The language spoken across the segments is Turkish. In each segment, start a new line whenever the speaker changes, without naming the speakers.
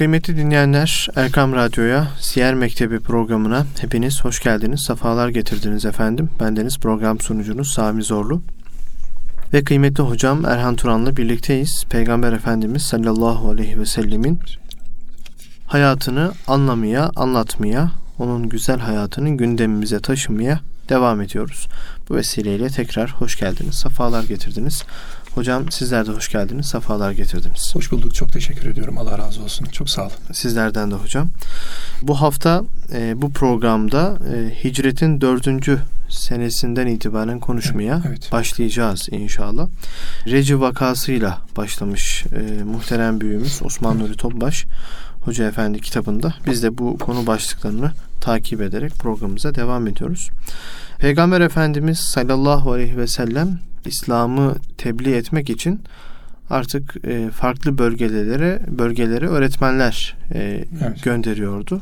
Kıymetli dinleyenler Erkam Radyo'ya Siyer Mektebi programına hepiniz hoş geldiniz. Safalar getirdiniz efendim. Bendeniz program sunucunuz Sami Zorlu. Ve kıymetli hocam Erhan Turan'la birlikteyiz. Peygamber Efendimiz sallallahu aleyhi ve sellemin hayatını anlamaya, anlatmaya, onun güzel hayatının gündemimize taşımaya devam ediyoruz. Bu vesileyle tekrar hoş geldiniz, safalar getirdiniz. Hocam sizler de hoş geldiniz, safalar getirdiniz.
Hoş bulduk, çok teşekkür ediyorum. Allah razı olsun. Çok sağ olun.
Sizlerden de hocam. Bu hafta e, bu programda e, hicretin dördüncü senesinden itibaren konuşmaya evet. başlayacağız inşallah. Reci vakasıyla başlamış e, muhterem büyüğümüz Osman Nuri Topbaş Hoca Efendi kitabında. Biz de bu konu başlıklarını takip ederek programımıza devam ediyoruz. Peygamber Efendimiz sallallahu aleyhi ve sellem İslam'ı tebliğ etmek için artık e, farklı bölgelere bölgelere öğretmenler e, evet. gönderiyordu.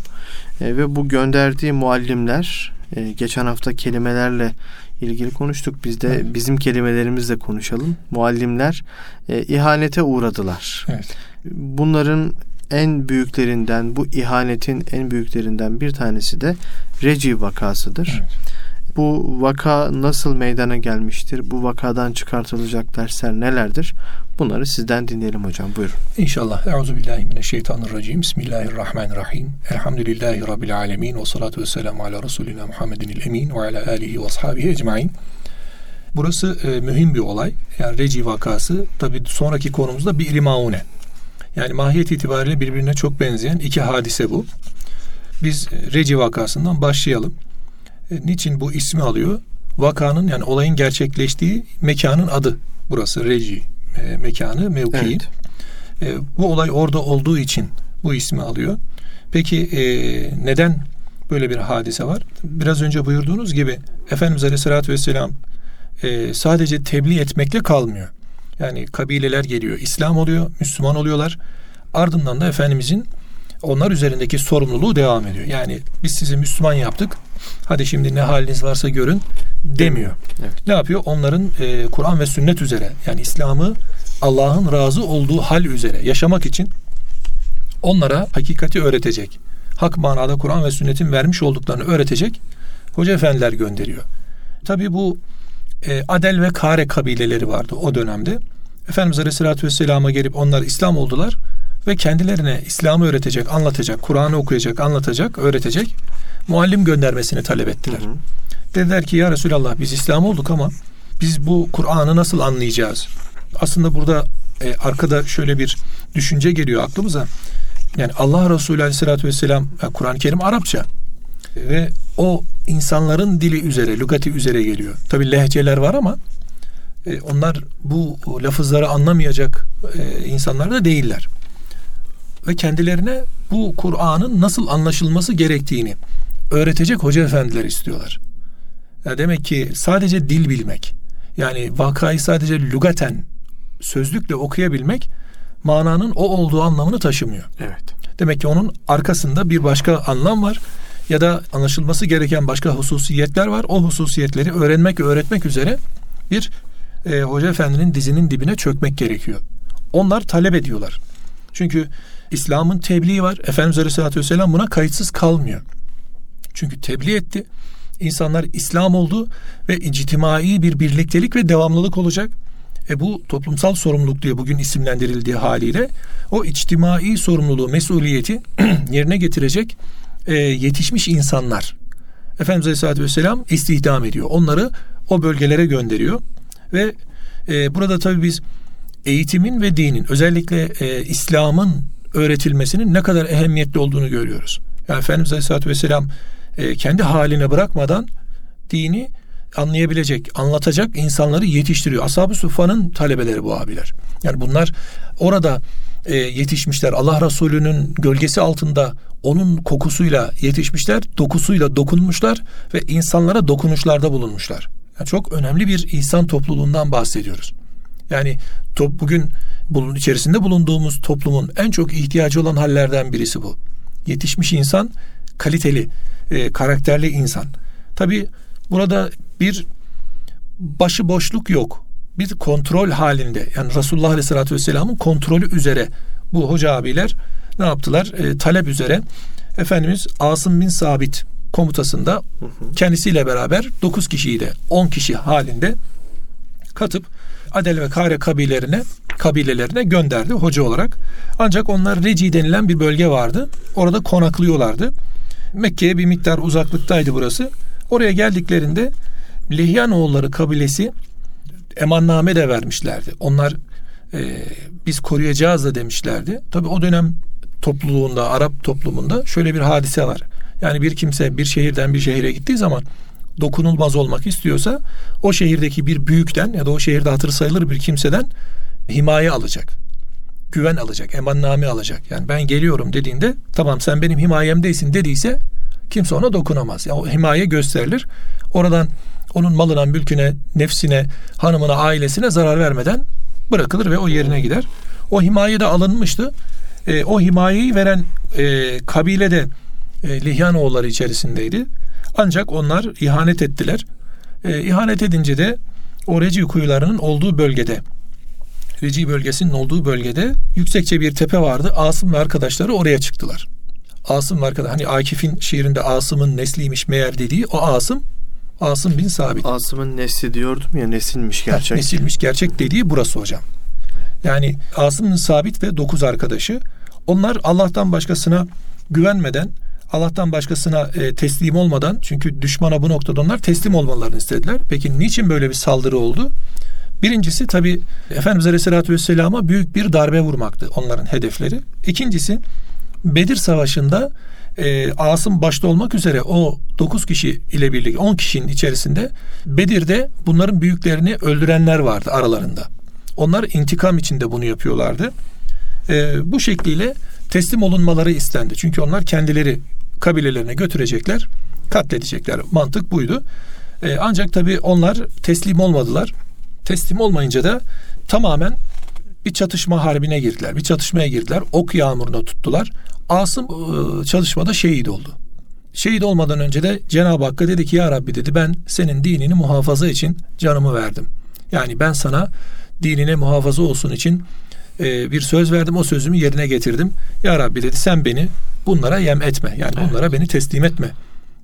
E, ve bu gönderdiği muallimler e, geçen hafta kelimelerle ilgili konuştuk. Biz de evet. bizim kelimelerimizle konuşalım. Muallimler e, ihanete uğradılar. Evet. Bunların en büyüklerinden bu ihanetin en büyüklerinden bir tanesi de Reci vakasıdır. Evet. Bu vaka nasıl meydana gelmiştir? Bu vakadan çıkartılacak dersler nelerdir? Bunları sizden dinleyelim hocam. Buyurun.
İnşallah. Euzu billahi mineşşeytanirracim. Bismillahirrahmanirrahim. Elhamdülillahi rabbil alamin ve salatu vesselamu ala resulina Muhammedin emin ve ala alihi ve ashabihi ecmaîn. Burası e, mühim bir olay. Yani Reci vakası. Tabi sonraki konumuzda bir maune. Yani mahiyet itibariyle birbirine çok benzeyen iki hadise bu. Biz e, Reci vakasından başlayalım. E, niçin bu ismi alıyor? Vakanın yani olayın gerçekleştiği mekanın adı. Burası Reci e, mekanı, mevkii. Evet. E, bu olay orada olduğu için bu ismi alıyor. Peki e, neden böyle bir hadise var? Biraz önce buyurduğunuz gibi Efendimiz Aleyhisselatü Vesselam e, sadece tebliğ etmekle kalmıyor. Yani kabileler geliyor, İslam oluyor, Müslüman oluyorlar. Ardından da Efendimizin onlar üzerindeki sorumluluğu devam ediyor. Yani biz sizi Müslüman yaptık. Hadi şimdi ne haliniz varsa görün demiyor. Evet. Ne yapıyor? Onların e, Kur'an ve sünnet üzere yani İslam'ı Allah'ın razı olduğu hal üzere yaşamak için onlara hakikati öğretecek. Hak manada Kur'an ve sünnetin vermiş olduklarını öğretecek hoca efendiler gönderiyor. Tabi bu e, Adel ve Kare kabileleri vardı o dönemde. Efendimiz Aleyhisselatü Vesselam'a gelip onlar İslam oldular ve kendilerine İslam'ı öğretecek, anlatacak, Kur'an'ı okuyacak, anlatacak, öğretecek muallim göndermesini talep ettiler. Hı hı. Dediler ki ya Resulallah biz İslam olduk ama biz bu Kur'an'ı nasıl anlayacağız? Aslında burada e, arkada şöyle bir düşünce geliyor aklımıza. Yani Allah Resulü Aleyhisselatü Vesselam Kur'an-ı Kerim Arapça ve o insanların dili üzere, lügati üzere geliyor. Tabi lehçeler var ama e, onlar bu lafızları anlamayacak e, insanlar da değiller. Ve kendilerine bu Kur'an'ın nasıl anlaşılması gerektiğini öğretecek hoca efendiler istiyorlar. Ya demek ki sadece dil bilmek, yani vakayı sadece lügaten, sözlükle okuyabilmek mananın o olduğu anlamını taşımıyor. Evet. Demek ki onun arkasında bir başka anlam var ya da anlaşılması gereken başka hususiyetler var. O hususiyetleri öğrenmek ve öğretmek üzere bir e, hoca efendinin dizinin dibine çökmek gerekiyor. Onlar talep ediyorlar. Çünkü İslam'ın tebliği var. Efendimiz Aleyhisselatü Vesselam buna kayıtsız kalmıyor. Çünkü tebliğ etti. İnsanlar İslam oldu ve ictimai bir birliktelik ve devamlılık olacak. E bu toplumsal sorumluluk diye bugün isimlendirildiği haliyle o içtimai sorumluluğu, mesuliyeti yerine getirecek e, yetişmiş insanlar. Efendimiz Aleyhisselatü Vesselam istihdam ediyor. Onları o bölgelere gönderiyor. Ve e, burada tabii biz eğitimin ve dinin özellikle e, İslam'ın öğretilmesinin ne kadar ehemmiyetli olduğunu görüyoruz. Yani Efendimiz Aleyhisselatü Vesselam e, kendi haline bırakmadan dini anlayabilecek, anlatacak insanları yetiştiriyor. Ashab-ı Suffa'nın talebeleri bu abiler. Yani bunlar orada e, yetişmişler. Allah Resulü'nün gölgesi altında onun kokusuyla yetişmişler, dokusuyla dokunmuşlar ve insanlara dokunuşlarda bulunmuşlar. Yani çok önemli bir insan topluluğundan bahsediyoruz. Yani top, bugün bulun, içerisinde bulunduğumuz toplumun en çok ihtiyacı olan hallerden birisi bu. Yetişmiş insan, kaliteli, e, karakterli insan. Tabi burada bir başı boşluk yok. Bir kontrol halinde yani Resulullah Aleyhisselatü Vesselam'ın kontrolü üzere bu hoca abiler ne yaptılar? E, talep üzere Efendimiz Asım bin Sabit komutasında kendisiyle beraber 9 kişiyi de 10 kişi halinde katıp Adel ve Kare kabilelerine kabilelerine gönderdi hoca olarak. Ancak onlar Reci denilen bir bölge vardı. Orada konaklıyorlardı. Mekke'ye bir miktar uzaklıktaydı burası. Oraya geldiklerinde Lihyanoğulları kabilesi emanname de vermişlerdi. Onlar e, biz koruyacağız da demişlerdi. Tabi o dönem topluluğunda, Arap toplumunda şöyle bir hadise var. Yani bir kimse bir şehirden bir şehire gittiği zaman dokunulmaz olmak istiyorsa o şehirdeki bir büyükten ya da o şehirde hatır sayılır bir kimseden himaye alacak. Güven alacak, emanname alacak. Yani ben geliyorum dediğinde tamam sen benim himayemdeysin dediyse kimse ona dokunamaz. Yani o himaye gösterilir. Oradan onun malına, mülküne, nefsine, hanımına, ailesine zarar vermeden bırakılır ve o yerine gider. O himaye de alınmıştı. E, o himayeyi veren e, kabile de e, Lihyanoğulları içerisindeydi. Ancak onlar ihanet ettiler. E, ihanet edince de o Reci kuyularının olduğu bölgede Reci bölgesinin olduğu bölgede yüksekçe bir tepe vardı. Asım ve arkadaşları oraya çıktılar. Asım ve arkadaş hani Akif'in şiirinde Asım'ın nesliymiş meğer dediği o Asım Asım bin Sabit.
Asım'ın nesli diyordum ya nesilmiş gerçek. Ha,
nesilmiş gerçek dediği burası hocam. Yani Asım bin Sabit ve dokuz arkadaşı onlar Allah'tan başkasına güvenmeden Allah'tan başkasına e, teslim olmadan çünkü düşmana bu noktada onlar teslim olmalarını istediler. Peki niçin böyle bir saldırı oldu? Birincisi tabi Efendimiz Aleyhisselatü Vesselam'a büyük bir darbe vurmaktı onların hedefleri. İkincisi Bedir Savaşı'nda e, Asım başta olmak üzere o 9 kişi ile birlikte 10 kişinin içerisinde Bedir'de bunların büyüklerini öldürenler vardı aralarında. Onlar intikam içinde bunu yapıyorlardı. E, bu şekliyle teslim olunmaları istendi. Çünkü onlar kendileri kabilelerine götürecekler, katledecekler. Mantık buydu. E, ancak tabii onlar teslim olmadılar. Teslim olmayınca da tamamen bir çatışma harbine girdiler. Bir çatışmaya girdiler. Ok yağmuruna tuttular. Asım e, çalışmada şehit oldu. Şehit olmadan önce de Cenab-ı Hakk'a dedi ki ya Rabbi dedi ben senin dinini muhafaza için canımı verdim. Yani ben sana dinine muhafaza olsun için e, bir söz verdim. O sözümü yerine getirdim. Ya Rabbi dedi sen beni bunlara yem etme. Yani evet. bunlara beni teslim etme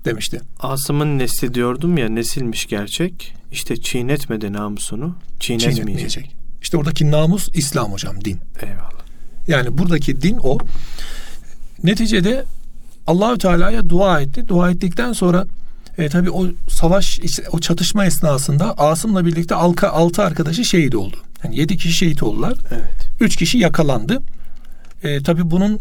demişti.
Asım'ın nesli diyordum ya nesilmiş gerçek. İşte çiğnetmedi namusunu. Çiğnetmeyecek. Çiğnetmeyecek.
İşte oradaki namus İslam hocam din.
Eyvallah.
Yani buradaki din o. Neticede Allahü Teala'ya dua etti. Dua ettikten sonra e, tabii o savaş o çatışma esnasında Asım'la birlikte alka, altı arkadaşı şehit oldu. Yani yedi kişi şehit oldular.
Evet.
Üç kişi yakalandı. E, tabii bunun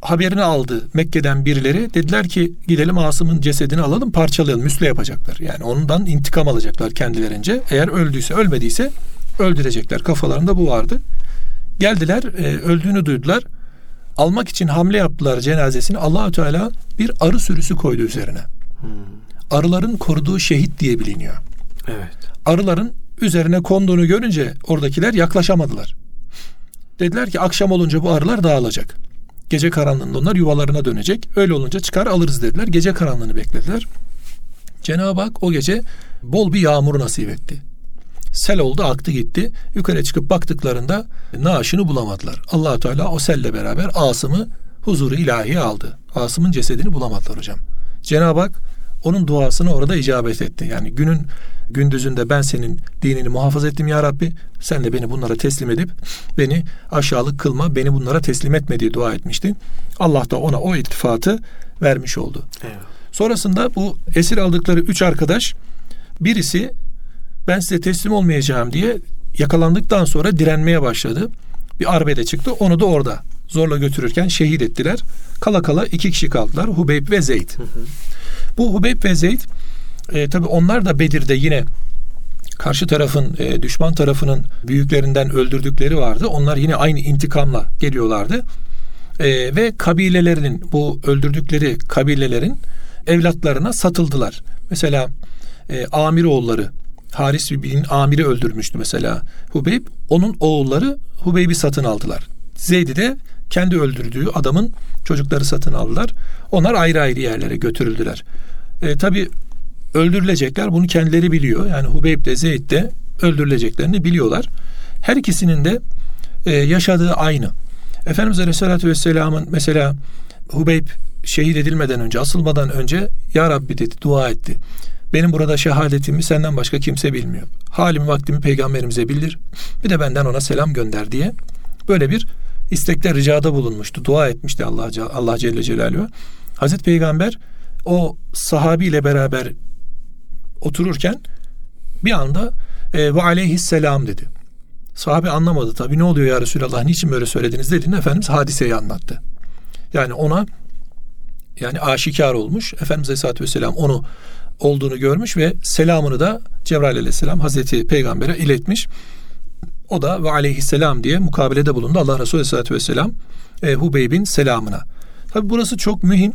haberini aldı Mekke'den birileri. Dediler ki gidelim Asım'ın cesedini alalım parçalayalım. Müsle yapacaklar. Yani ondan intikam alacaklar kendilerince. Eğer öldüyse ölmediyse öldürecekler. Kafalarında bu vardı. Geldiler e, öldüğünü duydular. Almak için hamle yaptılar cenazesini. Allahü Teala bir arı sürüsü koydu üzerine. Hmm. Arıların koruduğu şehit diye biliniyor.
Evet.
Arıların üzerine konduğunu görünce oradakiler yaklaşamadılar. Dediler ki akşam olunca bu arılar dağılacak. Gece karanlığında onlar yuvalarına dönecek. Öyle olunca çıkar alırız dediler. Gece karanlığını beklediler. Cenab-ı Hak o gece bol bir yağmur nasip etti. Sel oldu aktı gitti. Yukarı çıkıp baktıklarında naaşını bulamadılar. allah Teala o selle beraber Asım'ı huzuru ilahi aldı. Asım'ın cesedini bulamadılar hocam. Cenab-ı Hak onun duasını orada icabet etti. Yani günün gündüzünde ben senin dinini muhafaza ettim ya Rabbi. Sen de beni bunlara teslim edip beni aşağılık kılma, beni bunlara teslim etme diye dua etmişti. Allah da ona o ittifatı vermiş oldu.
Evet.
Sonrasında bu esir aldıkları üç arkadaş birisi ben size teslim olmayacağım diye yakalandıktan sonra direnmeye başladı. Bir arbede çıktı. Onu da orada zorla götürürken şehit ettiler. Kala kala iki kişi kaldılar. Hubeyb ve Zeyd. Hı hı. Bu Hubeyb ve Zeyd e, tabi onlar da Bedir'de yine karşı tarafın e, düşman tarafının büyüklerinden öldürdükleri vardı. Onlar yine aynı intikamla geliyorlardı. E, ve kabilelerinin bu öldürdükleri kabilelerin evlatlarına satıldılar. Mesela e, amir oğulları Haris bin Amir'i öldürmüştü mesela Hubeyb. Onun oğulları Hubeyb'i satın aldılar. Zeyd'i de kendi öldürdüğü adamın çocukları satın aldılar. Onlar ayrı ayrı yerlere götürüldüler. E, Tabi öldürülecekler bunu kendileri biliyor. Yani Hubeyb de Zeyd de öldürüleceklerini biliyorlar. Her ikisinin de e, yaşadığı aynı. Efendimiz Aleyhisselatü Vesselam'ın mesela Hubeyb şehit edilmeden önce, asılmadan önce Ya Rabbi dedi, dua etti. Benim burada şehadetimi senden başka kimse bilmiyor. Halimi vaktimi peygamberimize bildir. Bir de benden ona selam gönder diye böyle bir istekte ricada bulunmuştu. Dua etmişti Allah, Allah Celle Celaluhu. Hazreti Peygamber o sahabiyle beraber otururken bir anda e, ve aleyhisselam dedi. Sahabe anlamadı tabi ne oluyor ya Resulallah niçin böyle söylediniz dediğinde Efendimiz hadiseyi anlattı. Yani ona yani aşikar olmuş. Efendimiz Aleyhisselatü Vesselam onu olduğunu görmüş ve selamını da Cebrail Aleyhisselam Hazreti Peygamber'e iletmiş. O da ve aleyhisselam diye mukabelede bulundu Allah Resulü Aleyhisselatü Vesselam e, Hubeyb'in selamına. Tabi burası çok mühim.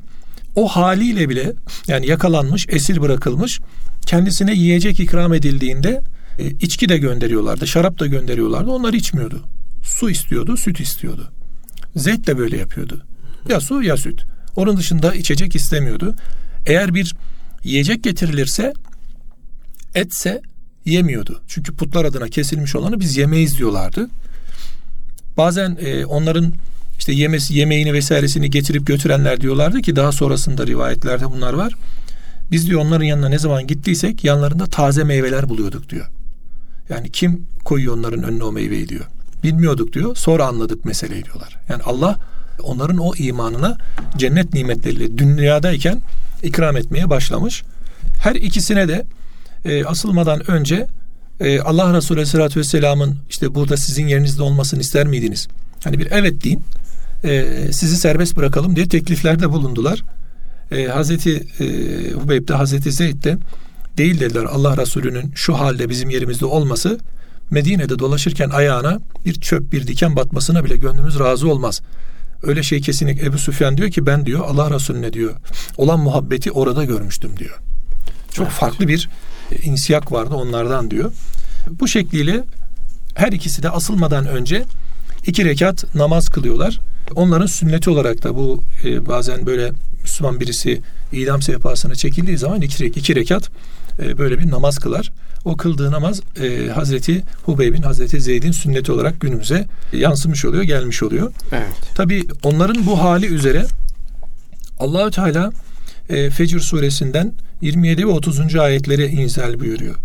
O haliyle bile yani yakalanmış, esir bırakılmış kendisine yiyecek ikram edildiğinde e, içki de gönderiyorlardı, şarap da gönderiyorlardı. Onlar içmiyordu. Su istiyordu, süt istiyordu. Zeyd de böyle yapıyordu. Ya su ya süt. Onun dışında içecek istemiyordu. Eğer bir yiyecek getirilirse etse yemiyordu. Çünkü putlar adına kesilmiş olanı biz yemeyiz diyorlardı. Bazen e, onların işte yemesi, yemeğini vesairesini getirip götürenler diyorlardı ki daha sonrasında rivayetlerde bunlar var. Biz diyor onların yanına ne zaman gittiysek yanlarında taze meyveler buluyorduk diyor. Yani kim koyuyor onların önüne o meyveyi diyor. Bilmiyorduk diyor. Sonra anladık meseleyi diyorlar. Yani Allah onların o imanına cennet nimetleriyle dünyadayken ikram etmeye başlamış. Her ikisine de e, asılmadan önce e, Allah Resulü Aleyhisselatü Vesselam'ın işte burada sizin yerinizde olmasını ister miydiniz? Hani bir evet deyin e, sizi serbest bırakalım diye tekliflerde bulundular. E, Hazreti e, Hubeyb de Hazreti Zeyd de değil dediler Allah Resulü'nün şu halde bizim yerimizde olması Medine'de dolaşırken ayağına bir çöp bir diken batmasına bile gönlümüz razı olmaz. Öyle şey kesinlikle Ebu Süfyan diyor ki ben diyor Allah Resulüne diyor olan muhabbeti orada görmüştüm diyor. Çok evet. farklı bir insiyak vardı onlardan diyor. Bu şekliyle her ikisi de asılmadan önce iki rekat namaz kılıyorlar. Onların sünneti olarak da bu e, bazen böyle Müslüman birisi idam sehpasına çekildiği zaman iki, iki rekat e, böyle bir namaz kılar. O kıldığı namaz e, Hazreti Hubeyb'in, Hazreti Zeyd'in sünneti olarak günümüze yansımış oluyor, gelmiş oluyor. Evet. Tabi onların bu hali üzere Allahü Teala e, Fecr suresinden 27 ve 30. ayetleri inzal buyuruyor.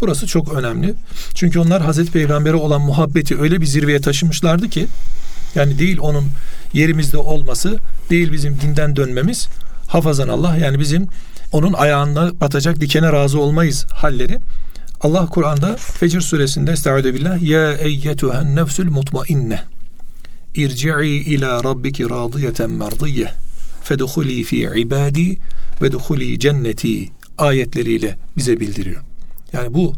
Burası çok önemli. Çünkü onlar Hazreti Peygamber'e olan muhabbeti öyle bir zirveye taşımışlardı ki yani değil onun yerimizde olması, değil bizim dinden dönmemiz hafazan Allah yani bizim onun ayağına batacak dikene razı olmayız halleri. Allah Kur'an'da Fecr suresinde Estaizu billah Ya eyyetuhen nefsül mutmainne İrci'i ila rabbiki radiyeten merdiyye Feduhuli fi ibadi ve duhuli cenneti ayetleriyle bize bildiriyor. Yani bu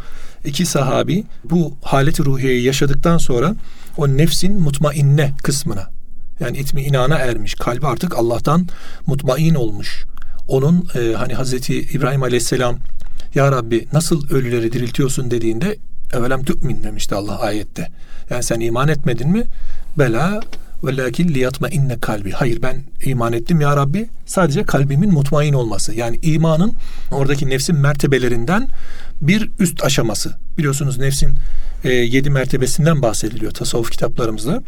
iki sahabi bu haleti ruhiyeyi yaşadıktan sonra o nefsin mutmainne kısmına yani itmi inana ermiş. Kalbi artık Allah'tan mutmain olmuş. Onun e, hani Hazreti İbrahim Aleyhisselam Ya Rabbi nasıl ölüleri diriltiyorsun dediğinde evelem tü'min demişti Allah ayette. Yani sen iman etmedin mi? Bela ve lakin liyatma inne kalbi. Hayır ben iman ettim ya Rabbi. Sadece kalbimin mutmain olması. Yani imanın oradaki nefsin mertebelerinden bir üst aşaması. Biliyorsunuz nefsin e, yedi mertebesinden bahsediliyor tasavvuf kitaplarımızda.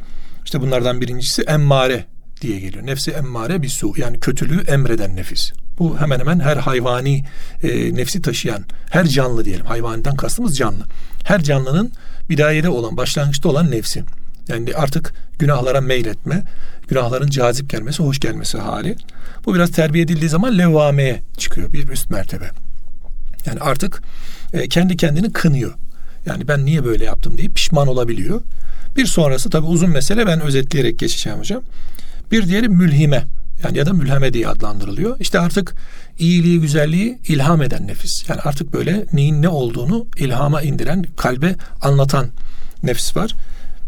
İşte bunlardan birincisi emmare diye geliyor. Nefsi emmare bir su yani kötülüğü emreden nefis. Bu hemen hemen her hayvani e, nefsi taşıyan her canlı diyelim. Hayvaniden kastımız canlı. Her canlının bidayede olan, başlangıçta olan nefsi. Yani artık günahlara meyletme, günahların cazip gelmesi, hoş gelmesi hali. Bu biraz terbiye edildiği zaman levvameye çıkıyor. Bir üst mertebe. Yani artık e, kendi kendini kınıyor. Yani ben niye böyle yaptım diye pişman olabiliyor. Bir sonrası tabi uzun mesele ben özetleyerek geçeceğim hocam. Bir diğeri mülhime yani ya da mülheme diye adlandırılıyor. İşte artık iyiliği, güzelliği ilham eden nefis. Yani artık böyle neyin ne olduğunu ilhama indiren, kalbe anlatan nefis var.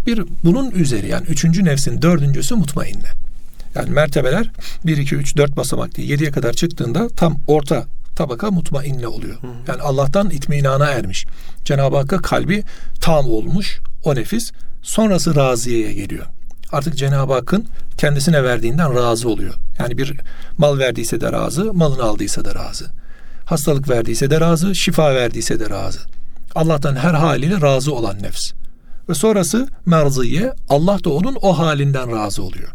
Bir bunun üzeri yani üçüncü nefsin dördüncüsü mutmainne. Yani mertebeler 1, 2, 3, 4 basamak diye 7'ye kadar çıktığında tam orta tabaka mutmainne oluyor. Yani Allah'tan itminana ermiş. Cenab-ı Hakk'a kalbi tam olmuş o nefis. Sonrası raziyeye geliyor. Artık Cenab-ı Hakk'ın kendisine verdiğinden razı oluyor. Yani bir mal verdiyse de razı, malını aldıysa da razı. Hastalık verdiyse de razı, şifa verdiyse de razı. Allah'tan her haliyle razı olan nefs. Ve sonrası merziye. Allah da onun o halinden razı oluyor.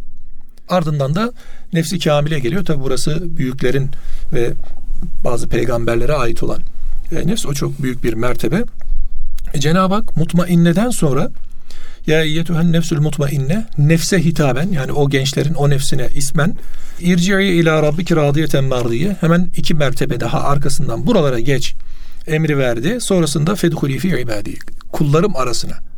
Ardından da nefsi kamile geliyor. Tabi burası büyüklerin ve bazı peygamberlere ait olan e, nefs o çok büyük bir mertebe. E, Cenab-ı Hak mutmainneden sonra ya yetuhen nefsül mutmainne nefse hitaben yani o gençlerin o nefsine ismen irci'i ila rabbiki radiyeten mardiye hemen iki mertebe daha arkasından buralara geç emri verdi. Sonrasında fedhuli fi ibadi kullarım arasına.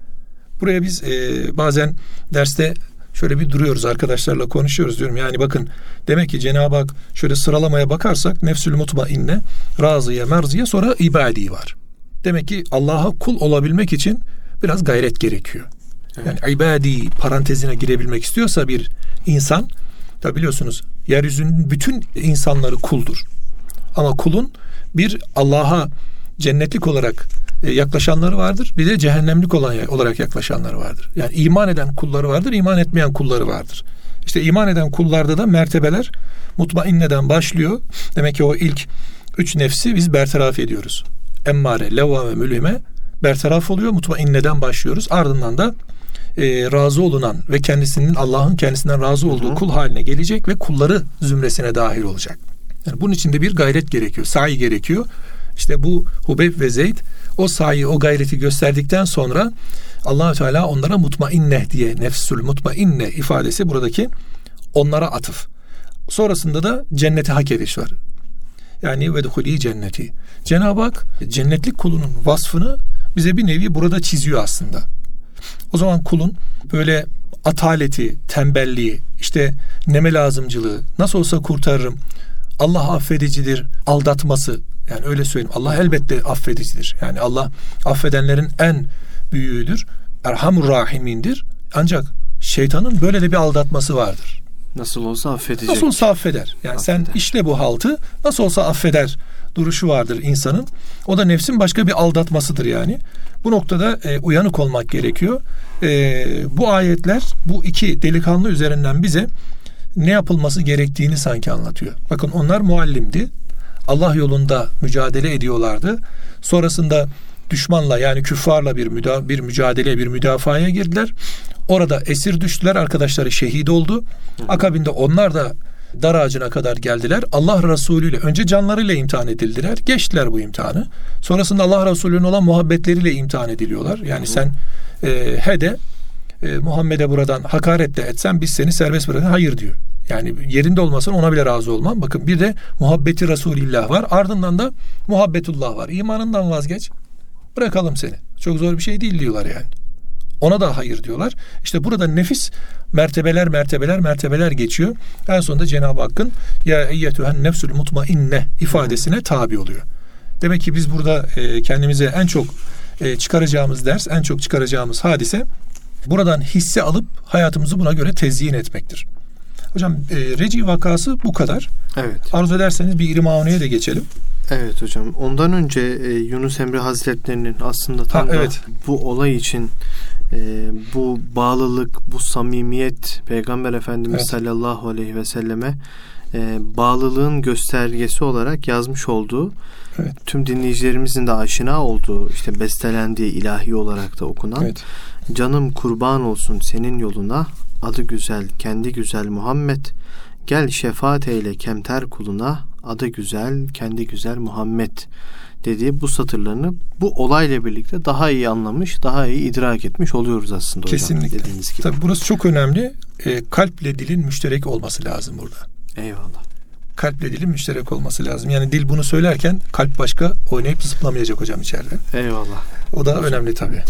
Buraya biz e, bazen derste şöyle bir duruyoruz arkadaşlarla konuşuyoruz diyorum. Yani bakın demek ki Cenab-ı Hak şöyle sıralamaya bakarsak nefsül mutmainne, razıya, merziye sonra ibadi var. Demek ki Allah'a kul olabilmek için biraz gayret gerekiyor. Yani ibadi parantezine girebilmek istiyorsa bir insan da biliyorsunuz yeryüzünün bütün insanları kuldur. Ama kulun bir Allah'a cennetlik olarak yaklaşanları vardır. Bir de cehennemlik olan olarak yaklaşanları vardır. Yani iman eden kulları vardır, iman etmeyen kulları vardır. İşte iman eden kullarda da mertebeler mutmainneden başlıyor. Demek ki o ilk üç nefsi biz bertaraf ediyoruz. Emmare, levva ve mülhime bertaraf oluyor. Mutmainneden başlıyoruz. Ardından da e, razı olunan ve kendisinin Allah'ın kendisinden razı olduğu Hı-hı. kul haline gelecek ve kulları zümresine dahil olacak. Yani bunun için de bir gayret gerekiyor, sahi gerekiyor. İşte bu Hubeyb ve Zeyd o sayı, o gayreti gösterdikten sonra Allahü Teala onlara mutmainne diye nefsül mutmainne ifadesi buradaki onlara atıf. Sonrasında da cenneti hak ediş var. Yani ve cenneti. Cenab-ı Hak cennetlik kulunun vasfını bize bir nevi burada çiziyor aslında. O zaman kulun böyle ataleti, tembelliği, işte neme lazımcılığı, nasıl olsa kurtarırım, Allah affedicidir, aldatması, yani öyle söyleyeyim. Allah elbette affedicidir. Yani Allah affedenlerin en büyüğüdür. Erhamur Rahimindir. Ancak şeytanın böyle de bir aldatması vardır.
Nasıl olsa affedecek.
Nasıl olsa affeder. Yani affeder. sen işle bu haltı nasıl olsa affeder duruşu vardır insanın. O da nefsin başka bir aldatmasıdır yani. Bu noktada e, uyanık olmak gerekiyor. E, bu ayetler bu iki delikanlı üzerinden bize ne yapılması gerektiğini sanki anlatıyor. Bakın onlar muallimdi. Allah yolunda mücadele ediyorlardı. Sonrasında düşmanla yani küffarla bir müda bir mücadele bir müdafaya girdiler. Orada esir düştüler. Arkadaşları şehit oldu. Akabinde onlar da dar ağacına kadar geldiler. Allah Resulü ile önce canlarıyla imtihan edildiler. Geçtiler bu imtihanı. Sonrasında Allah Resulü'nün olan muhabbetleriyle imtihan ediliyorlar. Yani sen e, he de e, Muhammed'e buradan hakaret de etsen biz seni serbest bırakın. Hayır diyor. Yani yerinde olmasın ona bile razı olmam. Bakın bir de muhabbeti Resulillah var. Ardından da muhabbetullah var. İmanından vazgeç. Bırakalım seni. Çok zor bir şey değil diyorlar yani. Ona da hayır diyorlar. İşte burada nefis mertebeler mertebeler mertebeler geçiyor. En sonunda Cenab-ı Hakk'ın ya eyyetühen nefsül mutmainne ifadesine tabi oluyor. Demek ki biz burada e, kendimize en çok e, çıkaracağımız ders, en çok çıkaracağımız hadise buradan hisse alıp hayatımızı buna göre tezyin etmektir. Hocam e, Reci vakası bu kadar.
Evet.
Arzu ederseniz bir İrimauni'ye de geçelim.
Evet hocam. Ondan önce e, Yunus Emre Hazretlerinin aslında tam ha, evet. bu olay için e, bu bağlılık, bu samimiyet Peygamber Efendimiz evet. sallallahu aleyhi ve selleme e, bağlılığın göstergesi olarak yazmış olduğu evet. tüm dinleyicilerimizin de aşina olduğu işte bestelendiği ilahi olarak da okunan evet. canım kurban olsun senin yoluna adı güzel, kendi güzel Muhammed, gel şefaat eyle kemter kuluna, adı güzel, kendi güzel Muhammed dediği bu satırlarını bu olayla birlikte daha iyi anlamış, daha iyi idrak etmiş oluyoruz aslında
Kesinlikle. hocam. Dediğiniz gibi. Tabii burası çok önemli. E, kalple dilin müşterek olması lazım burada.
Eyvallah.
Kalple dilin müşterek olması lazım. Yani dil bunu söylerken kalp başka oynayıp zıplamayacak hocam içeride.
Eyvallah.
O da önemli tabii.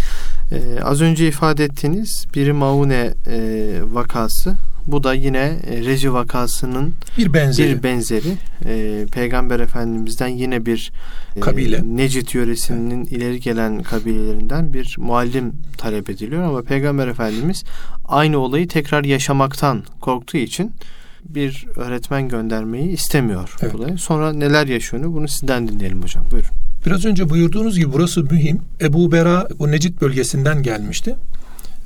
Ee, az önce ifade ettiğiniz bir Maune e, vakası. Bu da yine e, Reci vakasının
bir benzeri.
Bir benzeri. E, Peygamber Efendimiz'den yine bir
e, kabile.
Necit yöresinin evet. ileri gelen kabilelerinden bir muallim talep ediliyor ama Peygamber Efendimiz aynı olayı tekrar yaşamaktan korktuğu için bir öğretmen göndermeyi istemiyor. Evet. Sonra neler yaşıyor bunu sizden dinleyelim hocam. Buyurun.
Biraz önce buyurduğunuz gibi burası mühim. Ebu Bera bu Necid bölgesinden gelmişti.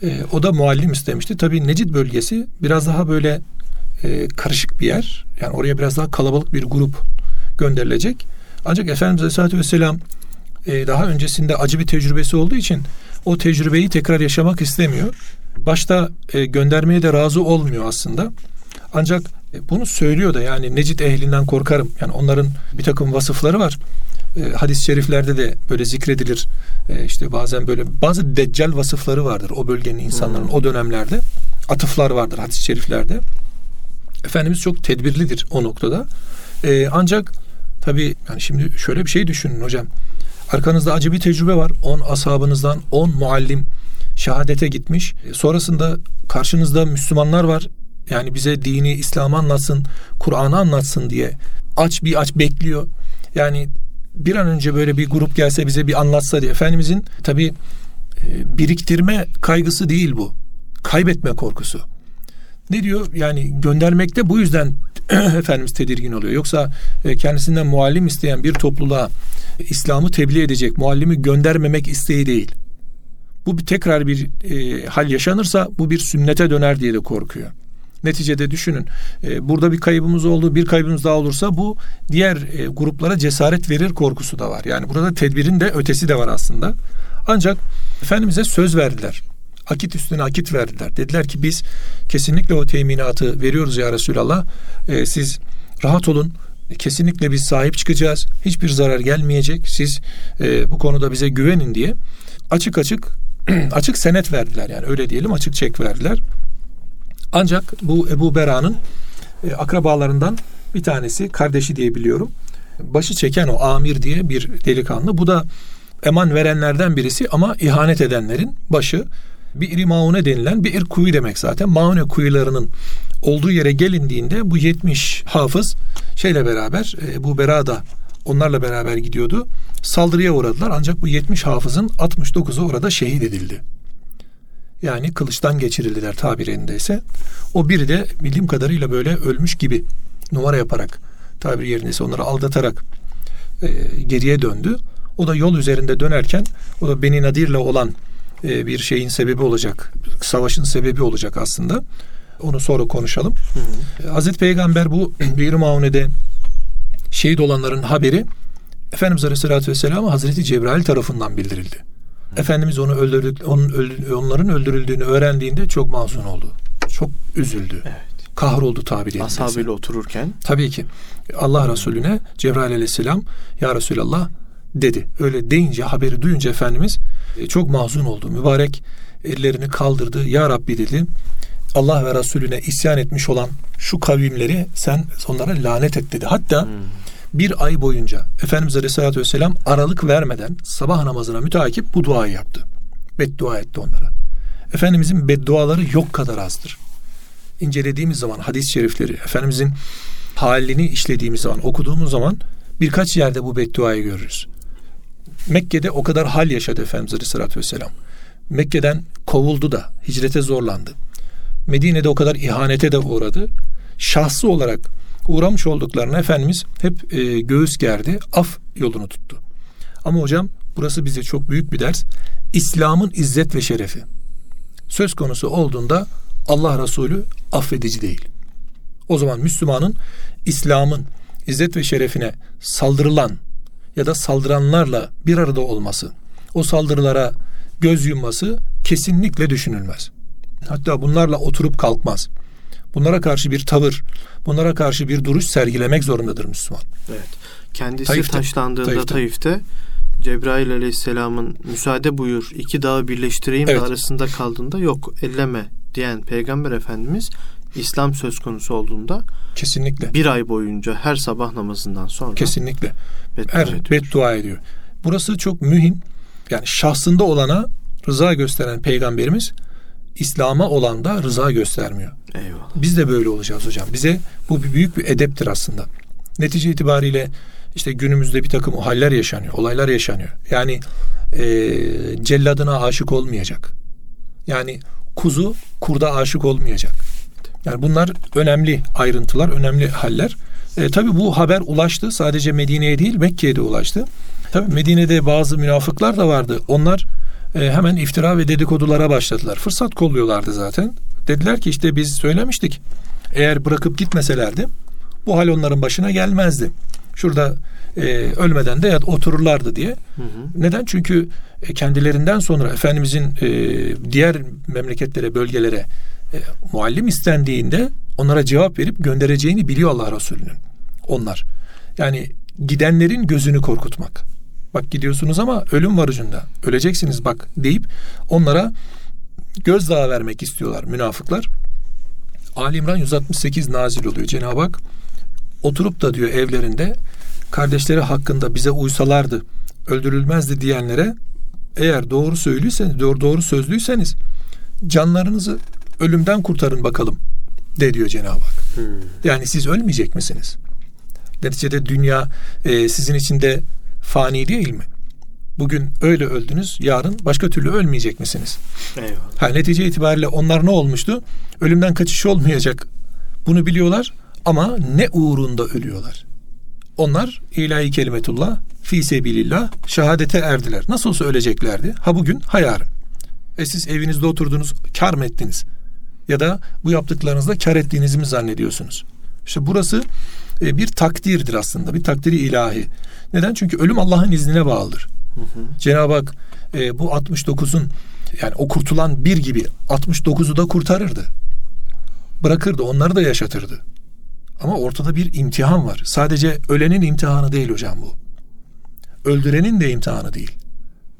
E, o da muallim istemişti. Tabii Necid bölgesi biraz daha böyle e, karışık bir yer. Yani oraya biraz daha kalabalık bir grup gönderilecek. Ancak Efendimiz Aleyhisselatü Vesselam e, daha öncesinde acı bir tecrübesi olduğu için o tecrübeyi tekrar yaşamak istemiyor. Başta e, göndermeye de razı olmuyor aslında. Ancak e, bunu söylüyor da yani Necit ehlinden korkarım. Yani onların bir takım vasıfları var. E, hadis-i şeriflerde de böyle zikredilir. E, işte bazen böyle bazı deccal vasıfları vardır o bölgenin insanların hmm. o dönemlerde. Atıflar vardır hadis-i şeriflerde. Efendimiz çok tedbirlidir o noktada. E, ancak tabii yani şimdi şöyle bir şey düşünün hocam. Arkanızda acı bir tecrübe var. 10 ashabınızdan 10 muallim şehadete gitmiş. E, sonrasında karşınızda Müslümanlar var. Yani bize dini, İslam'ı anlatsın, Kur'an'ı anlatsın diye aç bir aç bekliyor. Yani bir an önce böyle bir grup gelse bize bir anlatsa diye. Efendimizin tabi e, biriktirme kaygısı değil bu. Kaybetme korkusu. Ne diyor? Yani göndermekte bu yüzden Efendimiz tedirgin oluyor. Yoksa e, kendisinden muallim isteyen bir topluluğa İslam'ı tebliğ edecek muallimi göndermemek isteği değil. Bu tekrar bir e, hal yaşanırsa bu bir sünnete döner diye de korkuyor. Neticede düşünün e, burada bir kaybımız oldu bir kaybımız daha olursa bu diğer e, gruplara cesaret verir korkusu da var. Yani burada tedbirin de ötesi de var aslında. Ancak Efendimiz'e söz verdiler. Akit üstüne akit verdiler. Dediler ki biz kesinlikle o teminatı veriyoruz ya Resulallah. E, siz rahat olun. Kesinlikle biz sahip çıkacağız. Hiçbir zarar gelmeyecek. Siz e, bu konuda bize güvenin diye açık açık açık senet verdiler yani öyle diyelim açık çek verdiler. Ancak bu Ebu Bera'nın e, akrabalarından bir tanesi kardeşi diye biliyorum. Başı çeken o Amir diye bir delikanlı. Bu da eman verenlerden birisi ama ihanet edenlerin başı. Bir maune denilen bir ir kuyu demek zaten. Maune kuyularının olduğu yere gelindiğinde bu 70 hafız şeyle beraber e, bu Bera da onlarla beraber gidiyordu. Saldırıya uğradılar ancak bu 70 hafızın 69'u orada şehit edildi. Yani kılıçtan geçirildiler tabirindeyse. O biri de bildiğim kadarıyla böyle ölmüş gibi numara yaparak tabir yerindeyse onları aldatarak e, geriye döndü. O da yol üzerinde dönerken o da Beni Nadir'le olan e, bir şeyin sebebi olacak. Savaşın sebebi olacak aslında. Onu sonra konuşalım. Hı hı. Hazreti Peygamber bu bir Maune'de şehit olanların haberi Efendimiz Aleyhisselatü Vesselam'a Hazreti Cebrail tarafından bildirildi. Efendimiz onu öldürdük, onun onların öldürüldüğünü öğrendiğinde çok mahzun oldu. Çok üzüldü. Evet. Kahroldu tabiri
Ashabıyla otururken.
Tabii ki. Allah Resulüne Cebrail aleyhisselam ya Resulallah dedi. Öyle deyince haberi duyunca Efendimiz e, çok mahzun oldu. Mübarek ellerini kaldırdı. Ya Rabbi dedi. Allah ve Resulüne isyan etmiş olan şu kavimleri sen onlara lanet et dedi. Hatta hmm bir ay boyunca Efendimiz Aleyhisselatü Vesselam aralık vermeden sabah namazına müteakip bu duayı yaptı. Beddua etti onlara. Efendimizin bedduaları yok kadar azdır. İncelediğimiz zaman hadis-i şerifleri, Efendimizin halini işlediğimiz zaman, okuduğumuz zaman birkaç yerde bu bedduayı görürüz. Mekke'de o kadar hal yaşadı Efendimiz Aleyhisselatü Vesselam. Mekke'den kovuldu da, hicrete zorlandı. Medine'de o kadar ihanete de uğradı. Şahsı olarak uğramış olduklarını Efendimiz hep e, göğüs gerdi, af yolunu tuttu. Ama hocam burası bize çok büyük bir ders. İslam'ın izzet ve şerefi. Söz konusu olduğunda Allah Resulü affedici değil. O zaman Müslümanın İslam'ın izzet ve şerefine saldırılan ya da saldıranlarla bir arada olması, o saldırılara göz yumması kesinlikle düşünülmez. Hatta bunlarla oturup kalkmaz. Bunlara karşı bir tavır, bunlara karşı bir duruş sergilemek zorundadır Müslüman.
Evet. Kendisi Taif'te, taşlandığında Taif'te, Taif'te Cebrail aleyhisselamın müsaade buyur iki dağı birleştireyim evet. de arasında kaldığında yok elleme diyen Peygamber Efendimiz İslam söz konusu olduğunda
kesinlikle
bir ay boyunca her sabah namazından sonra
kesinlikle beddua, her, ediyor. beddua ediyor. Burası çok mühim. Yani şahsında olana rıza gösteren peygamberimiz İslam'a olan da rıza göstermiyor. Eyvallah. Biz de böyle olacağız hocam. Bize bu bir büyük bir edeptir aslında. Netice itibariyle işte günümüzde bir takım haller yaşanıyor, olaylar yaşanıyor. Yani e, celladına aşık olmayacak. Yani kuzu kurda aşık olmayacak. Yani bunlar önemli ayrıntılar, önemli haller. E, tabii bu haber ulaştı. Sadece Medine'ye değil Mekke'ye de ulaştı. Tabii Medine'de bazı münafıklar da vardı. Onlar hemen iftira ve dedikodulara başladılar. Fırsat kolluyorlardı zaten. Dediler ki işte biz söylemiştik. Eğer bırakıp gitmeselerdi bu hal onların başına gelmezdi. Şurada e, ölmeden de yat otururlardı diye. Hı hı. Neden? Çünkü e, kendilerinden sonra Efendimizin e, diğer memleketlere, bölgelere e, muallim istendiğinde onlara cevap verip göndereceğini biliyor Allah Resulü'nün. Onlar. Yani gidenlerin gözünü korkutmak. Bak gidiyorsunuz ama ölüm var ucunda. Öleceksiniz bak deyip onlara gözdağı vermek istiyorlar münafıklar. Ali İmran 168 nazil oluyor. Cenab-ı Hak oturup da diyor evlerinde kardeşleri hakkında bize uysalardı öldürülmezdi diyenlere eğer doğru söylüyseniz, doğru, doğru sözlüyseniz canlarınızı ölümden kurtarın bakalım de diyor Cenab-ı Hak. Hmm. Yani siz ölmeyecek misiniz? Neticede dünya e, sizin için de fani değil mi? Bugün öyle öldünüz, yarın başka türlü ölmeyecek misiniz? Eyvallah. Ha, netice itibariyle onlar ne olmuştu? Ölümden kaçış olmayacak. Bunu biliyorlar ama ne uğrunda ölüyorlar? Onlar ilahi kelimetullah fi sebilillah şehadete erdiler. Nasıl olsa öleceklerdi. Ha bugün ha yarın. E siz evinizde oturdunuz kar mı ettiniz? Ya da bu yaptıklarınızda kar ettiğinizi mi zannediyorsunuz? İşte burası e, bir takdirdir aslında. Bir takdiri ilahi. Neden? Çünkü ölüm Allah'ın iznine bağlıdır. Cenab-ı Hak e, bu 69'un yani o kurtulan bir gibi 69'u da kurtarırdı. Bırakırdı, onları da yaşatırdı. Ama ortada bir imtihan var. Sadece ölenin imtihanı değil hocam bu. Öldürenin de imtihanı değil.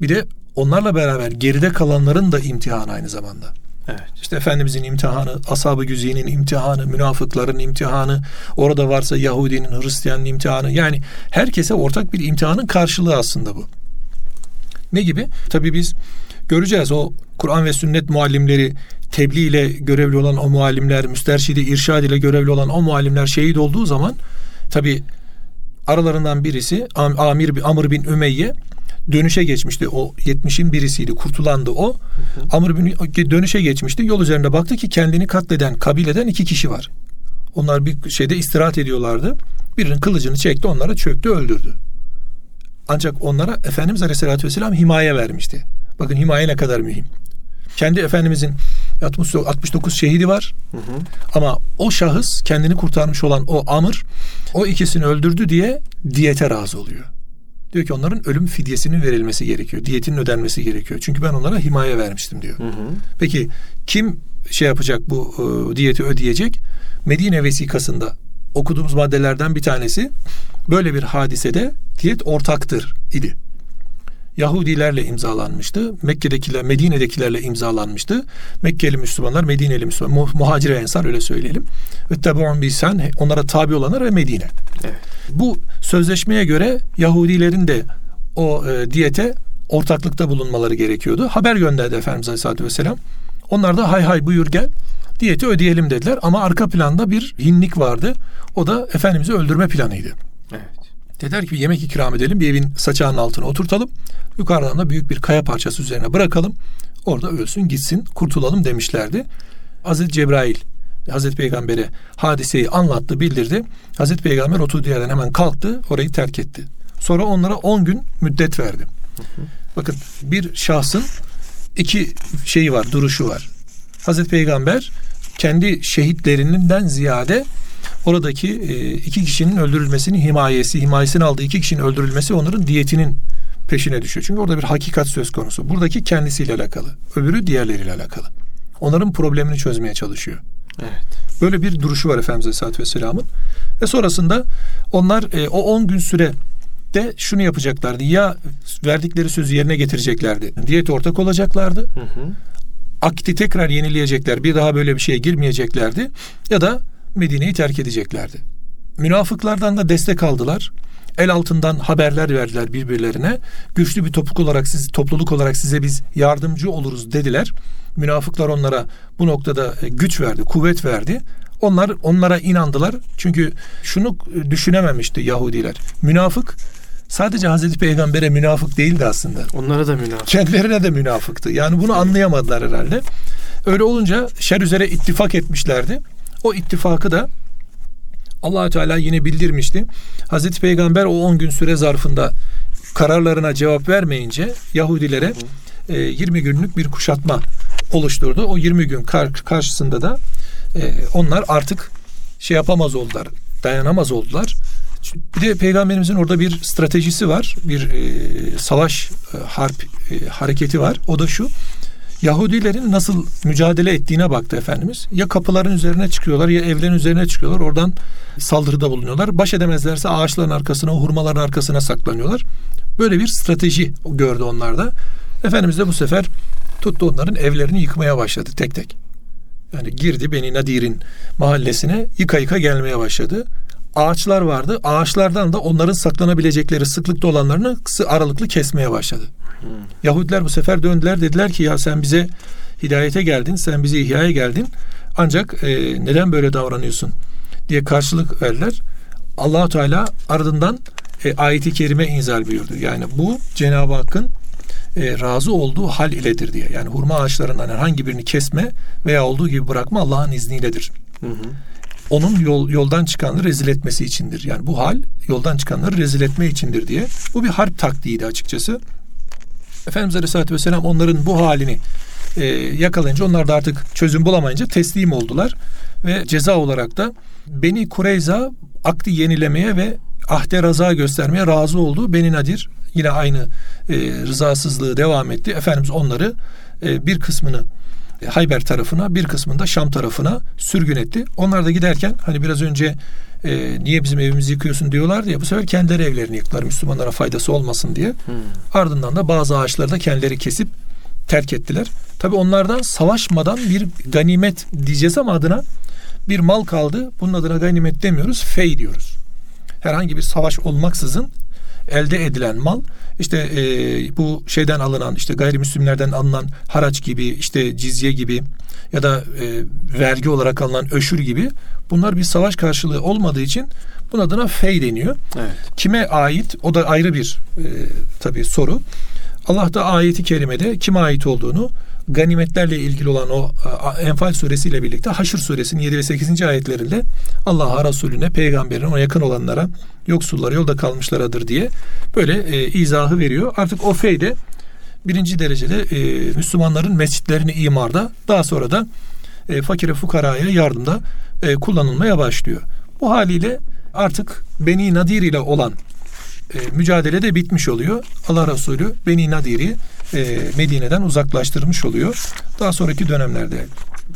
Bir de onlarla beraber geride kalanların da imtihanı aynı zamanda. Evet. İşte Efendimizin imtihanı, ashab-ı güzinin imtihanı, münafıkların imtihanı, orada varsa Yahudinin, Hristiyanın imtihanı. Yani herkese ortak bir imtihanın karşılığı aslında bu. Ne gibi? Tabii biz göreceğiz o Kur'an ve sünnet muallimleri tebliğ ile görevli olan o muallimler, müsterşidi irşad ile görevli olan o muallimler şehit olduğu zaman tabi aralarından birisi Amir Amr bin Ümeyye dönüşe geçmişti. O 70'in birisiydi. Kurtulandı o. Hı hı. Amr bin dönüşe geçmişti. Yol üzerinde baktı ki kendini katleden kabileden iki kişi var. Onlar bir şeyde istirahat ediyorlardı. Birinin kılıcını çekti onlara çöktü öldürdü. Ancak onlara Efendimiz Aleyhisselatü Vesselam himaye vermişti. Bakın himaye ne kadar mühim. Kendi Efendimizin 69 şehidi var. Hı hı. Ama o şahıs kendini kurtarmış olan o Amr o ikisini öldürdü diye diyete razı oluyor. Diyor ki onların ölüm fidyesinin verilmesi gerekiyor. Diyetinin ödenmesi gerekiyor. Çünkü ben onlara himaye vermiştim diyor. Hı hı. Peki kim şey yapacak bu e, diyeti ödeyecek? Medine vesikasında okuduğumuz maddelerden bir tanesi böyle bir hadisede diyet ortaktır idi. Yahudilerle imzalanmıştı. Mekke'dekiler, Medine'dekilerle imzalanmıştı. Mekkeli Müslümanlar, Medineli Müslümanlar, muhacir ensar öyle söyleyelim. Ve tabi'un bir sen onlara tabi olanlar ve Medine. Evet. Bu sözleşmeye göre Yahudilerin de o e, diyete ortaklıkta bulunmaları gerekiyordu. Haber gönderdi Efendimiz Aleyhisselatü Vesselam. Onlar da hay hay buyur gel diyeti ödeyelim dediler ama arka planda bir hinlik vardı. O da Efendimiz'i öldürme planıydı. Evet. Dediler ki yemek ikram edelim bir evin saçağının altına oturtalım. Yukarıdan da büyük bir kaya parçası üzerine bırakalım. Orada ölsün gitsin kurtulalım demişlerdi. Hazreti Cebrail Hazreti Peygamber'e hadiseyi anlattı, bildirdi. Hazreti Peygamber oturduğu yerden hemen kalktı, orayı terk etti. Sonra onlara 10 gün müddet verdi. Bakın bir şahsın iki şeyi var, duruşu var. Hazreti Peygamber kendi şehitlerinden ziyade oradaki e, iki kişinin öldürülmesini himayesi, himayesini aldığı iki kişinin öldürülmesi onların diyetinin peşine düşüyor. Çünkü orada bir hakikat söz konusu. Buradaki kendisiyle alakalı. Öbürü diğerleriyle alakalı. Onların problemini çözmeye çalışıyor. Evet. Böyle bir duruşu var Efendimiz Aleyhisselatü Vesselam'ın. Ve sonrasında onlar e, o 10 gün süre de şunu yapacaklardı. Ya verdikleri sözü yerine getireceklerdi. Diyete ortak olacaklardı. Hı hı. Akti tekrar yenileyecekler. Bir daha böyle bir şeye girmeyeceklerdi. Ya da Medine'yi terk edeceklerdi. Münafıklardan da destek aldılar. El altından haberler verdiler birbirlerine. Güçlü bir topluluk olarak siz topluluk olarak size biz yardımcı oluruz dediler. Münafıklar onlara bu noktada e, güç verdi, kuvvet verdi. Onlar onlara inandılar. Çünkü şunu düşünememişti Yahudiler. Münafık sadece Hazreti Peygamber'e münafık değildi aslında.
Onlara da münafık.
Kendilerine de münafıktı. Yani bunu anlayamadılar herhalde. Öyle olunca şer üzere ittifak etmişlerdi. O ittifakı da allah Teala yine bildirmişti. Hazreti Peygamber o 10 gün süre zarfında kararlarına cevap vermeyince Yahudilere e, 20 günlük bir kuşatma oluşturdu. O 20 gün kar, karşısında da e, onlar artık şey yapamaz oldular, dayanamaz oldular. Bir de peygamberimizin orada bir stratejisi var. Bir e, savaş e, harp e, hareketi var. O da şu. Yahudilerin nasıl mücadele ettiğine baktı Efendimiz. Ya kapıların üzerine çıkıyorlar ya evlerin üzerine çıkıyorlar. Oradan saldırıda bulunuyorlar. Baş edemezlerse ağaçların arkasına, hurmaların arkasına saklanıyorlar. Böyle bir strateji gördü onlarda. Efendimiz de bu sefer tuttu onların evlerini yıkmaya başladı tek tek. Yani girdi Beni Nadir'in mahallesine yıka yıka gelmeye başladı. Ağaçlar vardı. Ağaçlardan da onların saklanabilecekleri sıklıkta olanlarını kısa aralıklı kesmeye başladı. Hmm. Yahudiler bu sefer döndüler dediler ki ya sen bize hidayete geldin, sen bize ihyaya geldin. Ancak e, neden böyle davranıyorsun diye karşılık verdiler. allah Teala ardından e, ayeti kerime inzal buyurdu. Yani bu Cenab-ı Hakk'ın e, razı olduğu hal iledir diye. Yani hurma ağaçlarından herhangi birini kesme veya olduğu gibi bırakma Allah'ın izniyledir. Hı hı. Onun yol, yoldan çıkanları rezil etmesi içindir. Yani bu hal yoldan çıkanları rezil etme içindir diye. Bu bir harp taktiğiydi açıkçası. Efendimiz Aleyhisselatü Vesselam onların bu halini e, yakalayınca onlar da artık çözüm bulamayınca teslim oldular. Ve ceza olarak da Beni Kureyza akdi yenilemeye ve ahde raza göstermeye razı oldu. Beni Nadir yine aynı e, rızasızlığı devam etti. Efendimiz onları e, bir kısmını Hayber tarafına bir kısmını da Şam tarafına sürgün etti. Onlar da giderken hani biraz önce e, niye bizim evimizi yıkıyorsun diyorlar diye bu sefer kendileri evlerini yıktılar Müslümanlara faydası olmasın diye. Hmm. Ardından da bazı ağaçları da kendileri kesip terk ettiler. Tabi onlardan savaşmadan bir ganimet diyeceğiz ama adına bir mal kaldı. Bunun adına ganimet demiyoruz, fey diyoruz. Herhangi bir savaş olmaksızın elde edilen mal işte e, bu şeyden alınan işte gayrimüslimlerden alınan haraç gibi işte cizye gibi ya da e, vergi olarak alınan öşür gibi bunlar bir savaş karşılığı olmadığı için bunun adına fey deniyor. Evet. Kime ait? O da ayrı bir e, tabii soru. Allah da ayeti kerimede kime ait olduğunu ganimetlerle ilgili olan o Enfal suresiyle birlikte Haşr suresinin 7 ve 8. ayetlerinde Allah'a, Resulüne, peygamberine, ona yakın olanlara, yoksullara, yolda kalmışlaradır diye böyle e, izahı veriyor. Artık o feyde birinci derecede e, Müslümanların mescitlerini imarda daha sonra da e, fakire fukaraya yardımda e, kullanılmaya başlıyor. Bu haliyle artık Beni Nadir ile olan e, mücadele de bitmiş oluyor. Allah Resulü Beni Nadir'i e, Medine'den uzaklaştırmış oluyor. Daha sonraki dönemlerde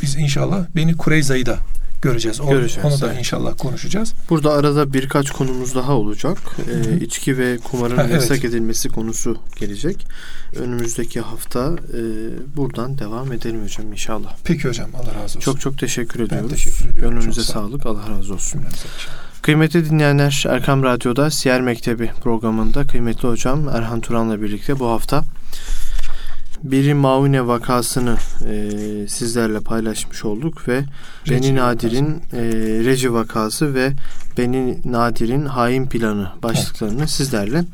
biz inşallah Beni Kureyza'yı da göreceğiz. O, göreceğiz. Onu da inşallah konuşacağız.
Burada arada birkaç konumuz daha olacak. Ee, içki ve kumarın ha, yasak evet. edilmesi konusu gelecek. Önümüzdeki hafta e, buradan devam edelim hocam inşallah.
Peki hocam Allah razı olsun.
Çok çok teşekkür ediyoruz. Ben teşekkür ediyorum. Gönlünüze sağlık. Allah razı olsun. Kıymetli dinleyenler Erkam Radyo'da Siyer Mektebi programında kıymetli hocam Erhan Turan'la birlikte bu hafta Biri Maune vakasını e, sizlerle paylaşmış olduk ve Reci Beni Nadir'in e, Reci vakası ve Beni Nadir'in hain planı başlıklarını evet. sizlerle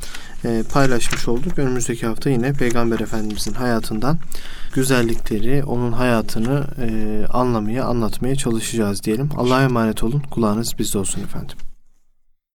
e, paylaşmış olduk. Önümüzdeki hafta yine Peygamber Efendimizin hayatından güzellikleri, onun hayatını e, anlamaya, anlatmaya çalışacağız diyelim. Allah'a emanet olun. Kulağınız bizde olsun efendim.